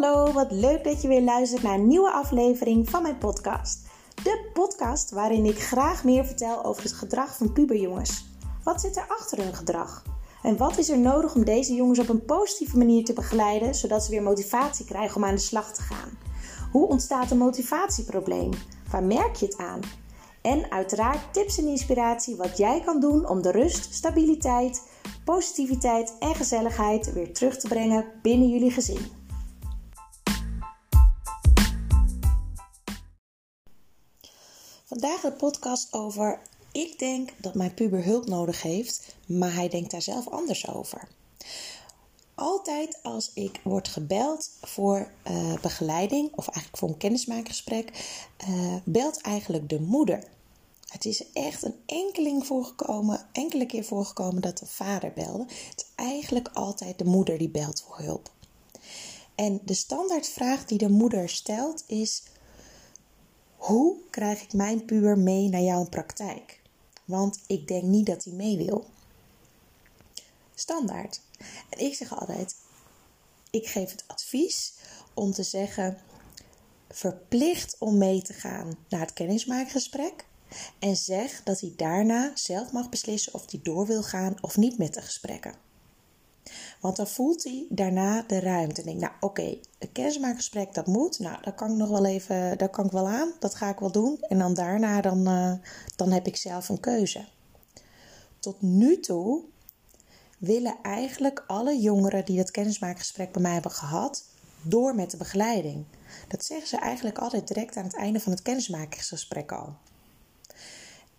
Hallo, wat leuk dat je weer luistert naar een nieuwe aflevering van mijn podcast. De podcast waarin ik graag meer vertel over het gedrag van puberjongens. Wat zit er achter hun gedrag? En wat is er nodig om deze jongens op een positieve manier te begeleiden, zodat ze weer motivatie krijgen om aan de slag te gaan? Hoe ontstaat een motivatieprobleem? Waar merk je het aan? En uiteraard tips en inspiratie wat jij kan doen om de rust, stabiliteit, positiviteit en gezelligheid weer terug te brengen binnen jullie gezin. Vandaag de podcast over ik denk dat mijn puber hulp nodig heeft, maar hij denkt daar zelf anders over. Altijd als ik word gebeld voor uh, begeleiding, of eigenlijk voor een kennismakingsgesprek, uh, belt eigenlijk de moeder. Het is echt een enkeling voorgekomen, enkele keer voorgekomen dat de vader belde. Het is eigenlijk altijd de moeder die belt voor hulp. En de standaardvraag die de moeder stelt is: hoe krijg ik mijn puber mee naar jouw praktijk? Want ik denk niet dat hij mee wil. Standaard. En ik zeg altijd: ik geef het advies om te zeggen: verplicht om mee te gaan naar het kennismaakgesprek. En zeg dat hij daarna zelf mag beslissen of hij door wil gaan of niet met de gesprekken. Want dan voelt hij daarna de ruimte. En denkt, nou oké, een kennismaakgesprek dat moet. Nou, dat kan ik nog wel even, dat kan ik wel aan. Dat ga ik wel doen. En dan daarna, dan, uh, dan heb ik zelf een keuze. Tot nu toe willen eigenlijk alle jongeren die dat kennismaakgesprek bij mij hebben gehad, door met de begeleiding. Dat zeggen ze eigenlijk altijd direct aan het einde van het kennismakingsgesprek al.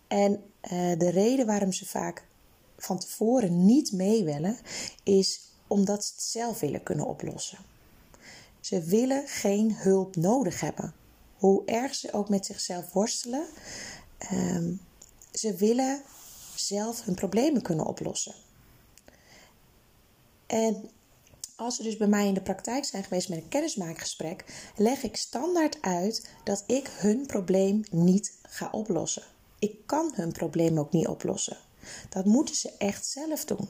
En uh, de reden waarom ze vaak van tevoren niet mee willen, is omdat ze het zelf willen kunnen oplossen. Ze willen geen hulp nodig hebben. Hoe erg ze ook met zichzelf worstelen, um, ze willen zelf hun problemen kunnen oplossen. En als ze dus bij mij in de praktijk zijn geweest met een kennismaakgesprek, leg ik standaard uit dat ik hun probleem niet ga oplossen. Ik kan hun probleem ook niet oplossen. Dat moeten ze echt zelf doen.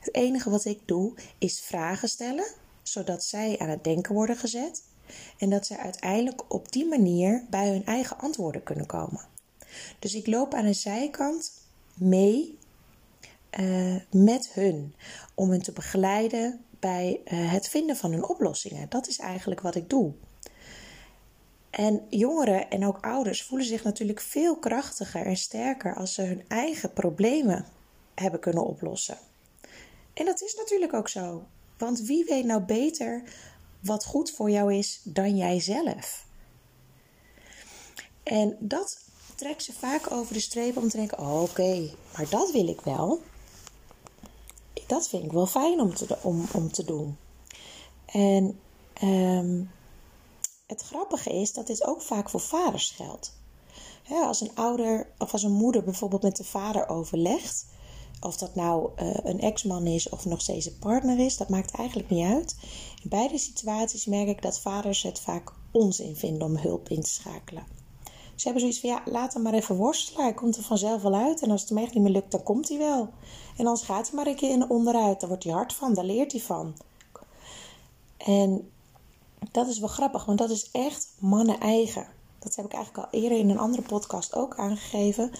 Het enige wat ik doe is vragen stellen, zodat zij aan het denken worden gezet en dat ze uiteindelijk op die manier bij hun eigen antwoorden kunnen komen. Dus ik loop aan de zijkant mee uh, met hun om hen te begeleiden bij uh, het vinden van hun oplossingen. Dat is eigenlijk wat ik doe. En jongeren en ook ouders voelen zich natuurlijk veel krachtiger en sterker als ze hun eigen problemen hebben kunnen oplossen. En dat is natuurlijk ook zo. Want wie weet nou beter wat goed voor jou is dan jijzelf? En dat trekt ze vaak over de streep om te denken: oh, oké, maar dat wil ik wel. Dat vind ik wel fijn om te, om, om te doen. En um, het grappige is dat dit ook vaak voor vaders geldt. als een ouder of als een moeder bijvoorbeeld met de vader overlegt, of dat nou uh, een ex-man is of nog steeds een partner is, dat maakt eigenlijk niet uit. In beide situaties merk ik dat vaders het vaak onzin vinden om hulp in te schakelen. Ze hebben zoiets van, ja, laat hem maar even worstelen. Hij komt er vanzelf wel uit. En als het hem echt niet meer lukt, dan komt hij wel. En anders gaat hij maar een keer in onderuit. Daar wordt hij hard van, daar leert hij van. En dat is wel grappig, want dat is echt mannen eigen. Dat heb ik eigenlijk al eerder in een andere podcast ook aangegeven.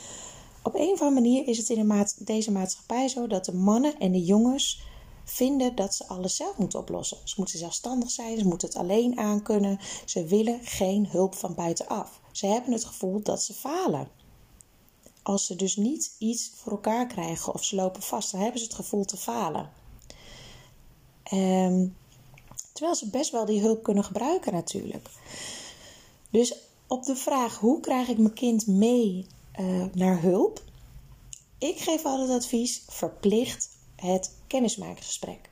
Op een of andere manier is het in de deze maatschappij zo dat de mannen en de jongens vinden dat ze alles zelf moeten oplossen. Ze moeten zelfstandig zijn, ze moeten het alleen aankunnen. Ze willen geen hulp van buitenaf. Ze hebben het gevoel dat ze falen. Als ze dus niet iets voor elkaar krijgen of ze lopen vast, dan hebben ze het gevoel te falen. Um, Terwijl ze best wel die hulp kunnen gebruiken natuurlijk. Dus op de vraag hoe krijg ik mijn kind mee uh, naar hulp? Ik geef altijd advies: verplicht het kennismakingsgesprek.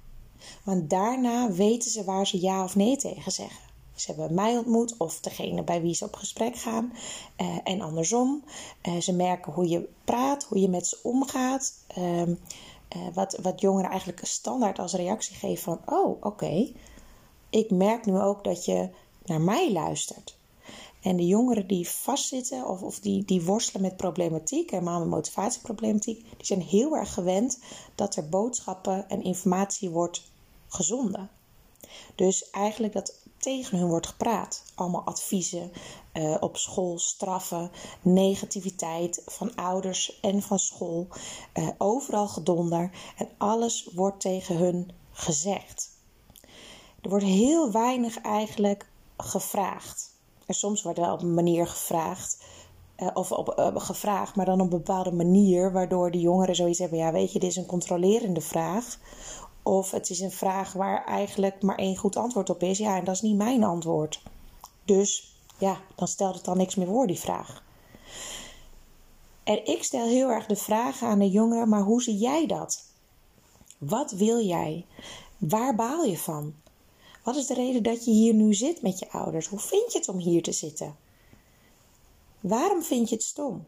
Want daarna weten ze waar ze ja of nee tegen zeggen. Ze hebben mij ontmoet of degene bij wie ze op gesprek gaan. Uh, en andersom. Uh, ze merken hoe je praat, hoe je met ze omgaat. Uh, wat, wat jongeren eigenlijk standaard als reactie geven van... oh, oké, ik merk nu ook dat je naar mij luistert. En de jongeren die vastzitten of, of die, die worstelen met problematiek, helemaal met motivatieproblematiek, die zijn heel erg gewend dat er boodschappen en informatie wordt gezonden. Dus eigenlijk dat tegen hun wordt gepraat. Allemaal adviezen uh, op school, straffen, negativiteit van ouders en van school. Uh, overal gedonder en alles wordt tegen hun gezegd. Er wordt heel weinig eigenlijk gevraagd. En soms wordt wel op een manier gevraagd. Uh, of op, uh, gevraagd, maar dan op een bepaalde manier, waardoor de jongeren zoiets hebben: ja, weet je, dit is een controlerende vraag. Of het is een vraag waar eigenlijk maar één goed antwoord op is. Ja, en dat is niet mijn antwoord. Dus ja, dan stelt het dan niks meer voor, die vraag. En ik stel heel erg de vraag aan de jongeren: maar hoe zie jij dat? Wat wil jij? Waar baal je van? Wat is de reden dat je hier nu zit met je ouders? Hoe vind je het om hier te zitten? Waarom vind je het stom?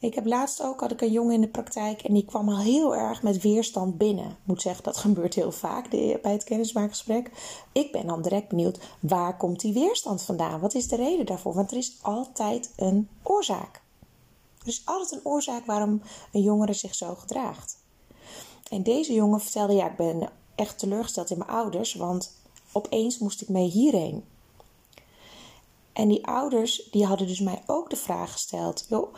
Ik heb laatst ook, had ik een jongen in de praktijk en die kwam al heel erg met weerstand binnen. Ik moet zeggen, dat gebeurt heel vaak bij het kennismaakgesprek. Ik ben dan direct benieuwd, waar komt die weerstand vandaan? Wat is de reden daarvoor? Want er is altijd een oorzaak. Er is altijd een oorzaak waarom een jongere zich zo gedraagt. En deze jongen vertelde, ja, ik ben echt teleurgesteld in mijn ouders, want opeens moest ik mee hierheen. En die ouders, die hadden dus mij ook de vraag gesteld, joh,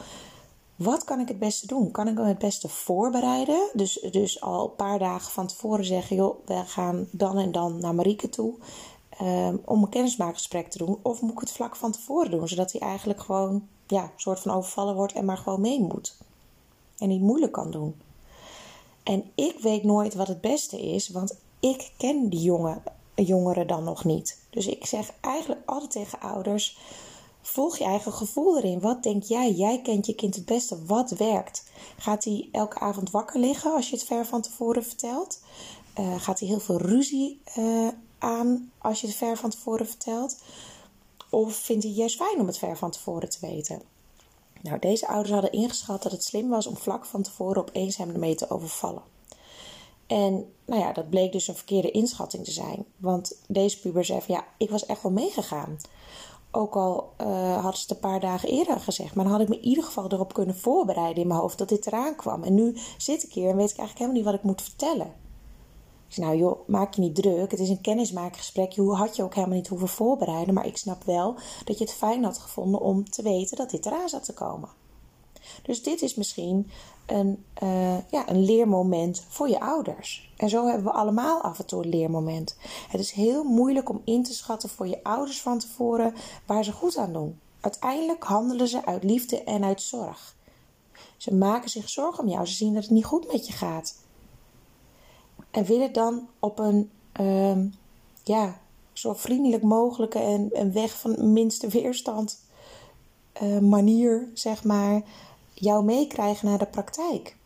wat kan ik het beste doen? Kan ik me het beste voorbereiden? Dus, dus al een paar dagen van tevoren zeggen: joh, we gaan dan en dan naar Marieke toe. Um, om een kennismaakgesprek te doen. Of moet ik het vlak van tevoren doen, zodat hij eigenlijk gewoon ja, een soort van overvallen wordt en maar gewoon mee moet. En niet moeilijk kan doen. En ik weet nooit wat het beste is, want ik ken die jongen, jongeren dan nog niet. Dus ik zeg eigenlijk altijd tegen ouders Volg je eigen gevoel erin. Wat denk jij? Jij kent je kind het beste. Wat werkt? Gaat hij elke avond wakker liggen als je het ver van tevoren vertelt? Uh, gaat hij heel veel ruzie uh, aan als je het ver van tevoren vertelt? Of vindt hij juist fijn om het ver van tevoren te weten? Nou, deze ouders hadden ingeschat dat het slim was om vlak van tevoren opeens hem ermee te overvallen. En nou ja, dat bleek dus een verkeerde inschatting te zijn. Want deze puber zei van ja, ik was echt wel meegegaan. Ook al uh, hadden ze het een paar dagen eerder gezegd. Maar dan had ik me in ieder geval erop kunnen voorbereiden in mijn hoofd dat dit eraan kwam. En nu zit ik hier en weet ik eigenlijk helemaal niet wat ik moet vertellen. Ik zei, nou maak je niet druk. Het is een kennismaakgesprek. Je had je ook helemaal niet hoeven voorbereiden. Maar ik snap wel dat je het fijn had gevonden om te weten dat dit eraan zat te komen. Dus dit is misschien een, uh, ja, een leermoment voor je ouders. En zo hebben we allemaal af en toe een leermoment. Het is heel moeilijk om in te schatten voor je ouders van tevoren waar ze goed aan doen. Uiteindelijk handelen ze uit liefde en uit zorg. Ze maken zich zorgen om jou. Ze zien dat het niet goed met je gaat. En willen dan op een uh, ja, zo vriendelijk mogelijke en weg van minste weerstand uh, manier, zeg maar, jou meekrijgen naar de praktijk.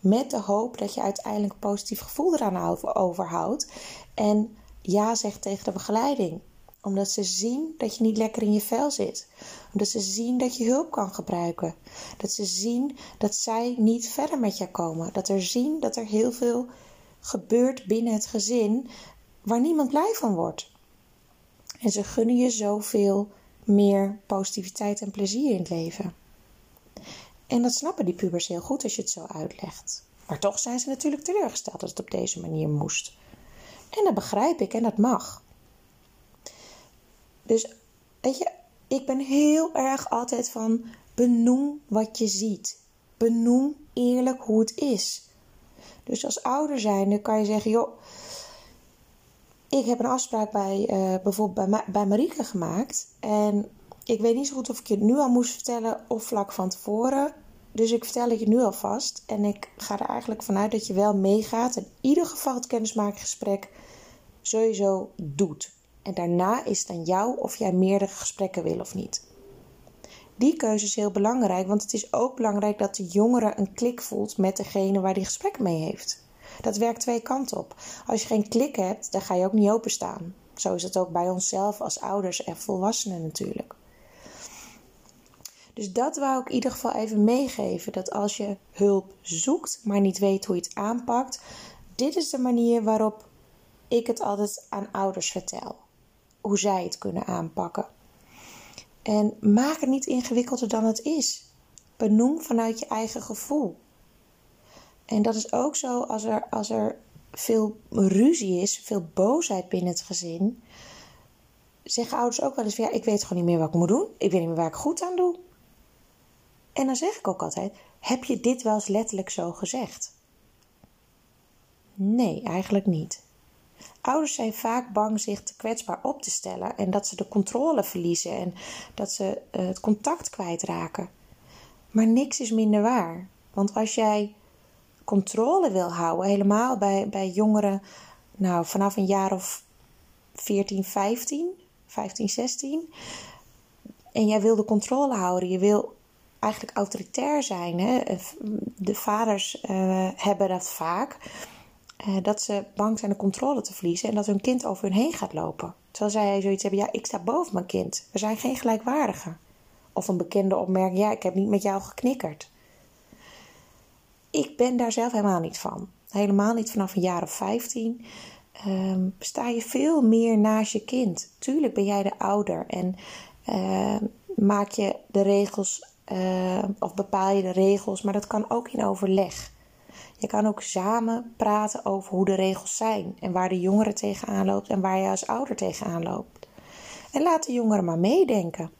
Met de hoop dat je uiteindelijk een positief gevoel eraan overhoudt. En ja zegt tegen de begeleiding. Omdat ze zien dat je niet lekker in je vel zit. Omdat ze zien dat je hulp kan gebruiken. Dat ze zien dat zij niet verder met je komen. Dat er zien dat er heel veel gebeurt binnen het gezin waar niemand blij van wordt. En ze gunnen je zoveel meer positiviteit en plezier in het leven. En dat snappen die pubers heel goed als je het zo uitlegt. Maar toch zijn ze natuurlijk teleurgesteld dat het op deze manier moest. En dat begrijp ik en dat mag. Dus weet je, ik ben heel erg altijd van benoem wat je ziet. Benoem eerlijk hoe het is. Dus als ouder zijnde kan je zeggen, joh, ik heb een afspraak bij uh, bijvoorbeeld bij, bij Marieke gemaakt. En ik weet niet zo goed of ik je het nu al moest vertellen of vlak van tevoren. Dus ik vertel het je nu alvast. En ik ga er eigenlijk vanuit dat je wel meegaat. In ieder geval het kennismakingsgesprek sowieso doet. En daarna is het aan jou of jij meerdere gesprekken wil of niet. Die keuze is heel belangrijk, want het is ook belangrijk dat de jongere een klik voelt met degene waar die gesprek mee heeft. Dat werkt twee kanten op. Als je geen klik hebt, dan ga je ook niet openstaan. Zo is het ook bij onszelf als ouders en volwassenen natuurlijk. Dus dat wou ik in ieder geval even meegeven. Dat als je hulp zoekt, maar niet weet hoe je het aanpakt, dit is de manier waarop ik het altijd aan ouders vertel. Hoe zij het kunnen aanpakken. En maak het niet ingewikkelder dan het is. Benoem vanuit je eigen gevoel. En dat is ook zo als er, als er veel ruzie is, veel boosheid binnen het gezin. zeggen ouders ook wel eens van ja, ik weet gewoon niet meer wat ik moet doen. Ik weet niet meer waar ik goed aan doe. En dan zeg ik ook altijd: heb je dit wel eens letterlijk zo gezegd? Nee, eigenlijk niet. Ouders zijn vaak bang zich te kwetsbaar op te stellen en dat ze de controle verliezen en dat ze eh, het contact kwijtraken. Maar niks is minder waar. Want als jij controle wil houden, helemaal bij, bij jongeren, nou vanaf een jaar of 14, 15, 15, 16, en jij wil de controle houden, je wil eigenlijk autoritair zijn. Hè? De vaders uh, hebben dat vaak. Uh, dat ze bang zijn de controle te verliezen en dat hun kind over hun heen gaat lopen. Terwijl zij zoiets hebben: ja, ik sta boven mijn kind. We zijn geen gelijkwaardigen. Of een bekende opmerking: ja, ik heb niet met jou geknikkerd. Ik ben daar zelf helemaal niet van. Helemaal niet vanaf een jaar of 15. Um, sta je veel meer naast je kind. Tuurlijk ben jij de ouder en uh, maak je de regels uh, of bepaal je de regels, maar dat kan ook in overleg. Je kan ook samen praten over hoe de regels zijn en waar de jongere tegenaan loopt en waar je als ouder tegenaan loopt. En laat de jongeren maar meedenken.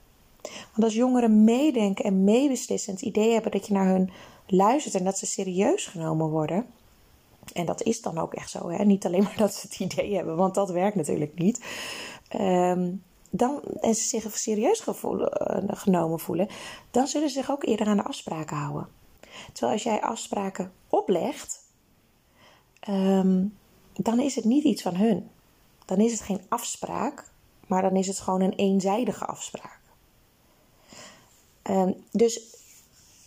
Want als jongeren meedenken en meebeslissen, het idee hebben dat je naar hun luistert en dat ze serieus genomen worden. En dat is dan ook echt zo, hè? niet alleen maar dat ze het idee hebben, want dat werkt natuurlijk niet. Um, dan, en ze zich serieus eh, genomen voelen, dan zullen ze zich ook eerder aan de afspraken houden. Terwijl als jij afspraken oplegt, ehm, dan is het niet iets van hun. Dan is het geen afspraak, maar dan is het gewoon een eenzijdige afspraak. Um, dus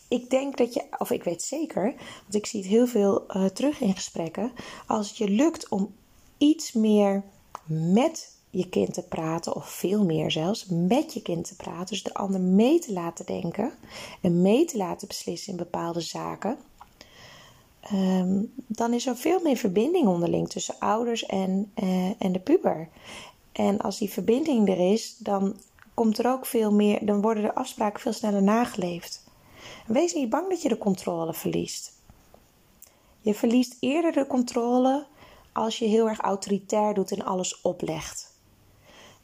ik denk dat je, of ik weet zeker, want ik zie het heel veel uh, terug in gesprekken, als het je lukt om iets meer met je kind te praten, of veel meer zelfs, met je kind te praten. Dus de ander mee te laten denken en mee te laten beslissen in bepaalde zaken. Ehm, dan is er veel meer verbinding onderling tussen ouders en, uh, en de puber. En als die verbinding er is, dan komt er ook veel meer, dan worden de afspraken veel sneller nageleefd. wees niet bang dat je de controle verliest. Je verliest eerder de controle als je heel erg autoritair doet en alles oplegt.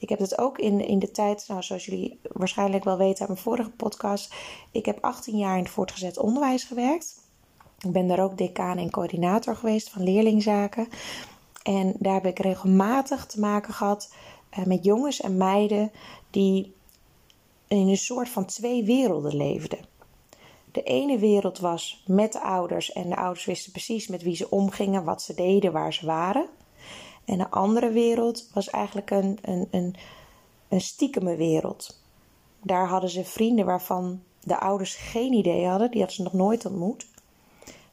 Ik heb het ook in, in de tijd, nou, zoals jullie waarschijnlijk wel weten uit mijn vorige podcast. Ik heb 18 jaar in het voortgezet onderwijs gewerkt. Ik ben daar ook decaan en coördinator geweest van leerlingzaken. En daar heb ik regelmatig te maken gehad uh, met jongens en meiden die in een soort van twee werelden leefden. De ene wereld was met de ouders en de ouders wisten precies met wie ze omgingen, wat ze deden, waar ze waren. En de andere wereld was eigenlijk een, een, een, een stiekeme wereld. Daar hadden ze vrienden waarvan de ouders geen idee hadden. Die hadden ze nog nooit ontmoet.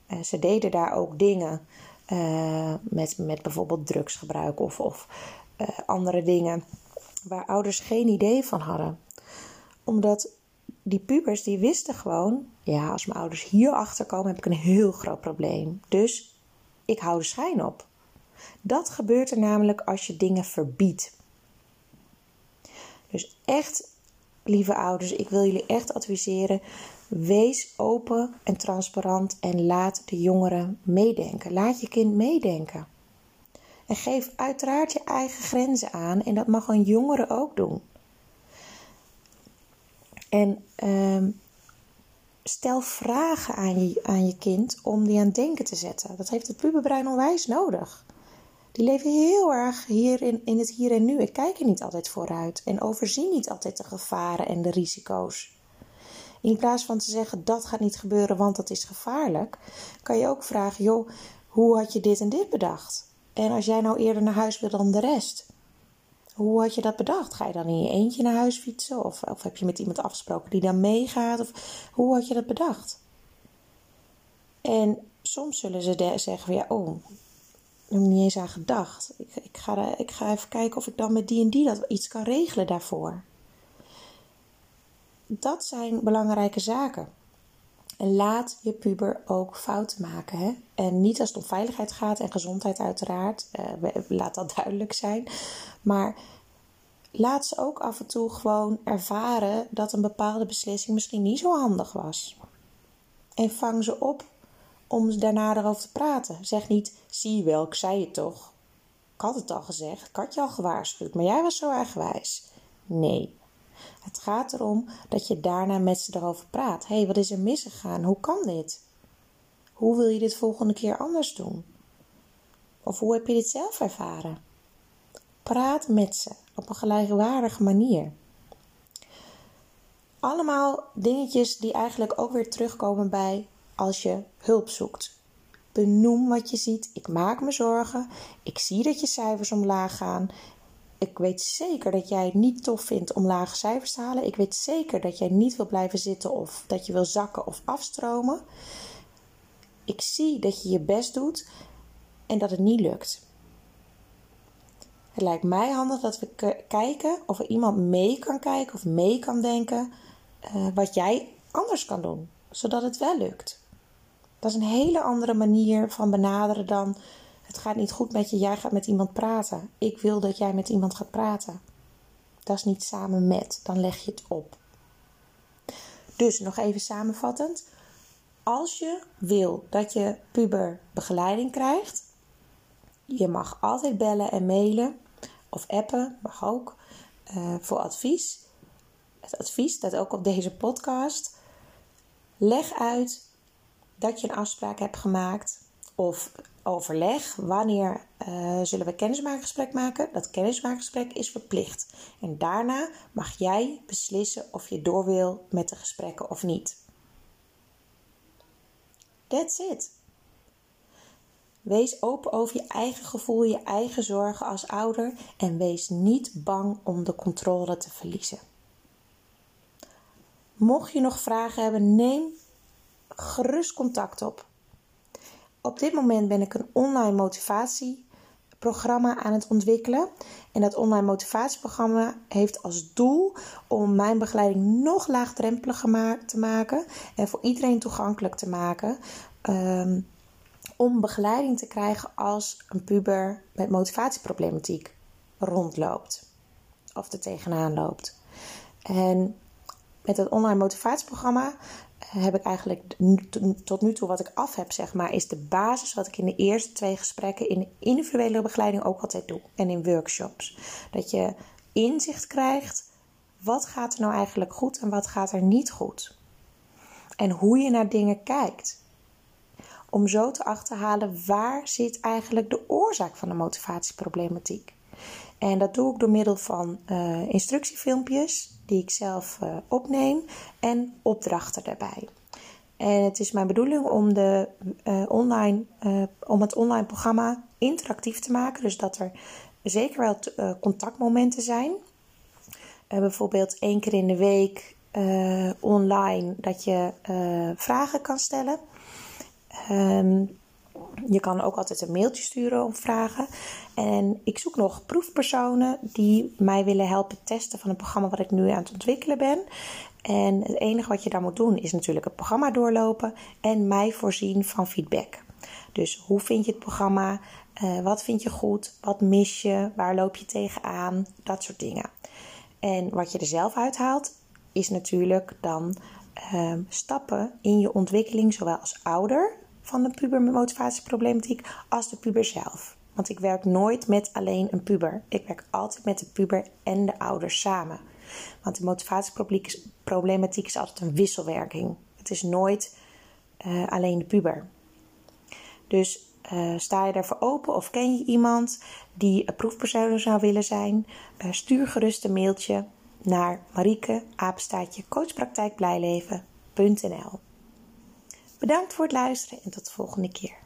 Uh, ze deden daar ook dingen uh, met, met bijvoorbeeld drugsgebruik of, of uh, andere dingen waar ouders geen idee van hadden. Omdat die pubers die wisten gewoon, ja, als mijn ouders hierachter komen heb ik een heel groot probleem. Dus ik hou de schijn op. Dat gebeurt er namelijk als je dingen verbiedt. Dus echt, lieve ouders, ik wil jullie echt adviseren. Wees open en transparant en laat de jongeren meedenken. Laat je kind meedenken. En geef uiteraard je eigen grenzen aan en dat mag een jongere ook doen. En uh, stel vragen aan je, aan je kind om die aan denken te zetten. Dat heeft het puberbrein onwijs nodig. Die leven heel erg hier in, in het hier en nu en kijken niet altijd vooruit en overzien niet altijd de gevaren en de risico's. In plaats van te zeggen dat gaat niet gebeuren, want dat is gevaarlijk, kan je ook vragen: joh, hoe had je dit en dit bedacht? En als jij nou eerder naar huis wil dan de rest, hoe had je dat bedacht? Ga je dan in je eentje naar huis fietsen? Of, of heb je met iemand afgesproken die dan meegaat? Of hoe had je dat bedacht? En soms zullen ze zeggen: ja, oh, heb niet eens aan gedacht. Ik, ik, ga, ik ga even kijken of ik dan met die en die dat iets kan regelen daarvoor. Dat zijn belangrijke zaken. En laat je puber ook fouten maken. Hè? En niet als het om veiligheid gaat en gezondheid uiteraard. Uh, laat dat duidelijk zijn. Maar laat ze ook af en toe gewoon ervaren dat een bepaalde beslissing misschien niet zo handig was. En vang ze op om daarna erover te praten. Zeg niet, zie wel, ik zei het toch. ik had het al gezegd, ik had je al gewaarschuwd, maar jij was zo eigenwijs. Nee. Het gaat erom dat je daarna met ze erover praat. Hé, hey, wat is er misgegaan? Hoe kan dit? Hoe wil je dit volgende keer anders doen? Of hoe heb je dit zelf ervaren? Praat met ze op een gelijkwaardige manier. Allemaal dingetjes die eigenlijk ook weer terugkomen bij als je hulp zoekt. Benoem wat je ziet. Ik maak me zorgen. Ik zie dat je cijfers omlaag gaan. Ik weet zeker dat jij het niet tof vindt om lage cijfers te halen. Ik weet zeker dat jij niet wil blijven zitten of dat je wil zakken of afstromen. Ik zie dat je je best doet en dat het niet lukt. Het lijkt mij handig dat we kijken of er iemand mee kan kijken of mee kan denken uh, wat jij anders kan doen, zodat het wel lukt. Dat is een hele andere manier van benaderen dan het gaat niet goed met je, jij gaat met iemand praten. Ik wil dat jij met iemand gaat praten. Dat is niet samen met, dan leg je het op. Dus nog even samenvattend. Als je wil dat je puber begeleiding krijgt, je mag altijd bellen en mailen of appen, mag ook, uh, voor advies. Het advies staat ook op deze podcast. Leg uit dat je een afspraak hebt gemaakt of overleg wanneer uh, zullen we kennismakingsgesprek maken. Dat kennismakingsgesprek is verplicht. En daarna mag jij beslissen of je door wil met de gesprekken of niet. That's it. Wees open over je eigen gevoel, je eigen zorgen als ouder en wees niet bang om de controle te verliezen. Mocht je nog vragen hebben, neem gerust contact op. Op dit moment ben ik een online motivatieprogramma aan het ontwikkelen. En dat online motivatieprogramma heeft als doel om mijn begeleiding nog laagdrempeliger te maken en voor iedereen toegankelijk te maken. Um, om begeleiding te krijgen als een puber met motivatieproblematiek rondloopt of er tegenaan loopt. En met het online motivatieprogramma heb ik eigenlijk tot nu toe wat ik af heb, zeg maar, is de basis wat ik in de eerste twee gesprekken in individuele begeleiding ook altijd doe en in workshops. Dat je inzicht krijgt, wat gaat er nou eigenlijk goed en wat gaat er niet goed. En hoe je naar dingen kijkt. Om zo te achterhalen waar zit eigenlijk de oorzaak van de motivatieproblematiek. En dat doe ik door middel van uh, instructiefilmpjes die ik zelf uh, opneem en opdrachten daarbij. En het is mijn bedoeling om, de, uh, online, om het online programma interactief te maken. Dus dat er zeker wel contactmomenten zijn. bijvoorbeeld één keer in de week online dat je vragen kan stellen. Um, je kan ook altijd een mailtje sturen om vragen. En ik zoek nog proefpersonen die mij willen helpen testen van het programma wat ik nu aan het ontwikkelen ben. En het enige wat je dan moet doen is natuurlijk het programma doorlopen en mij voorzien van feedback. Dus hoe vind je het programma? Uh, wat vind je goed? Wat mis je? Waar loop je tegenaan? Dat soort dingen. En wat je er zelf uithaalt, is natuurlijk dan uh, stappen in je ontwikkeling, zowel als ouder van de puber met motivatieproblematiek als de puber zelf. Want ik werk nooit met alleen een puber. Ik werk altijd met de puber en de ouders samen. Want de motivatieproblematiek is altijd een wisselwerking. Het is nooit uh, alleen de puber. Dus uh, sta je daarvoor open of ken je iemand die een proefpersoon zou willen zijn? Uh, stuur gerust een mailtje naar Marieke, coachpraktijkblijleven.nl Bedankt voor het luisteren en tot de volgende keer.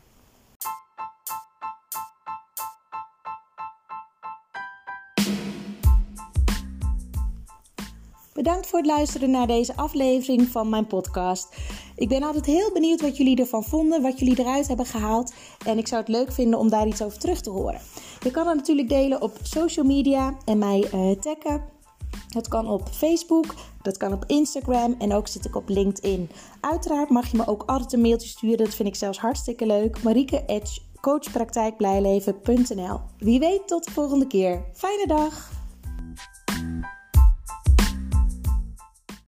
Bedankt voor het luisteren naar deze aflevering van mijn podcast. Ik ben altijd heel benieuwd wat jullie ervan vonden, wat jullie eruit hebben gehaald. En ik zou het leuk vinden om daar iets over terug te horen. Je kan het natuurlijk delen op social media en mij uh, taggen. Dat kan op Facebook, dat kan op Instagram en ook zit ik op LinkedIn. Uiteraard mag je me ook altijd een mailtje sturen, dat vind ik zelfs hartstikke leuk. Marieke coachpraktijkblijleven.nl Wie weet tot de volgende keer. Fijne dag!